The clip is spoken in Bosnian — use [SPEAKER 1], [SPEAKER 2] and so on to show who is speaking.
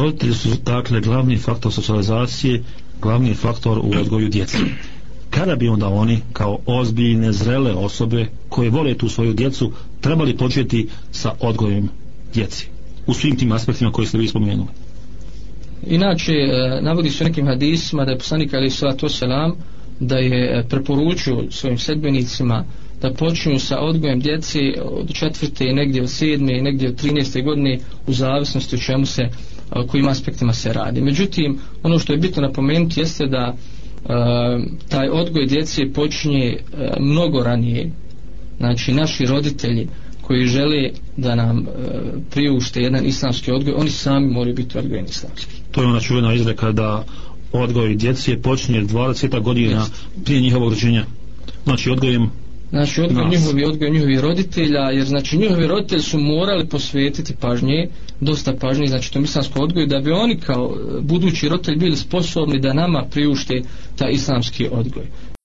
[SPEAKER 1] roditelji su dakle glavni faktor socijalizacije, glavni faktor u odgoju djece. Kada bi onda oni kao ozbiljne, zrele osobe koje vole tu svoju djecu trebali početi sa odgojem djeci u svim tim aspektima koje ste vi spomenuli?
[SPEAKER 2] Inače, e, navodi su nekim hadisima da je poslanik Ali Salatu Selam da je e, preporučio svojim sedbenicima uh, da počnu sa odgojem djeci od četvrte i negdje od sedme i negdje od 13. godine u zavisnosti u čemu se o kojim aspektima se radi. Međutim, ono što je bitno napomenuti jeste da e, taj odgoj djece počinje e, mnogo ranije. Znači, naši roditelji koji žele da nam e, priušte jedan islamski odgoj, oni sami moraju biti odgojeni islamski.
[SPEAKER 1] To je ona čuvena izreka da odgoj djece počinje 20. godina Jest. prije njihovog rođenja. Znači, odgojem
[SPEAKER 2] Znači odgoj njihovi, odgoj njihovi roditelja, jer znači njihovi roditelji su morali posvetiti pažnje, dosta pažnje, znači to islamsko odgoj, da bi oni kao e, budući roditelji bili sposobni da nama priušte ta islamski odgoj.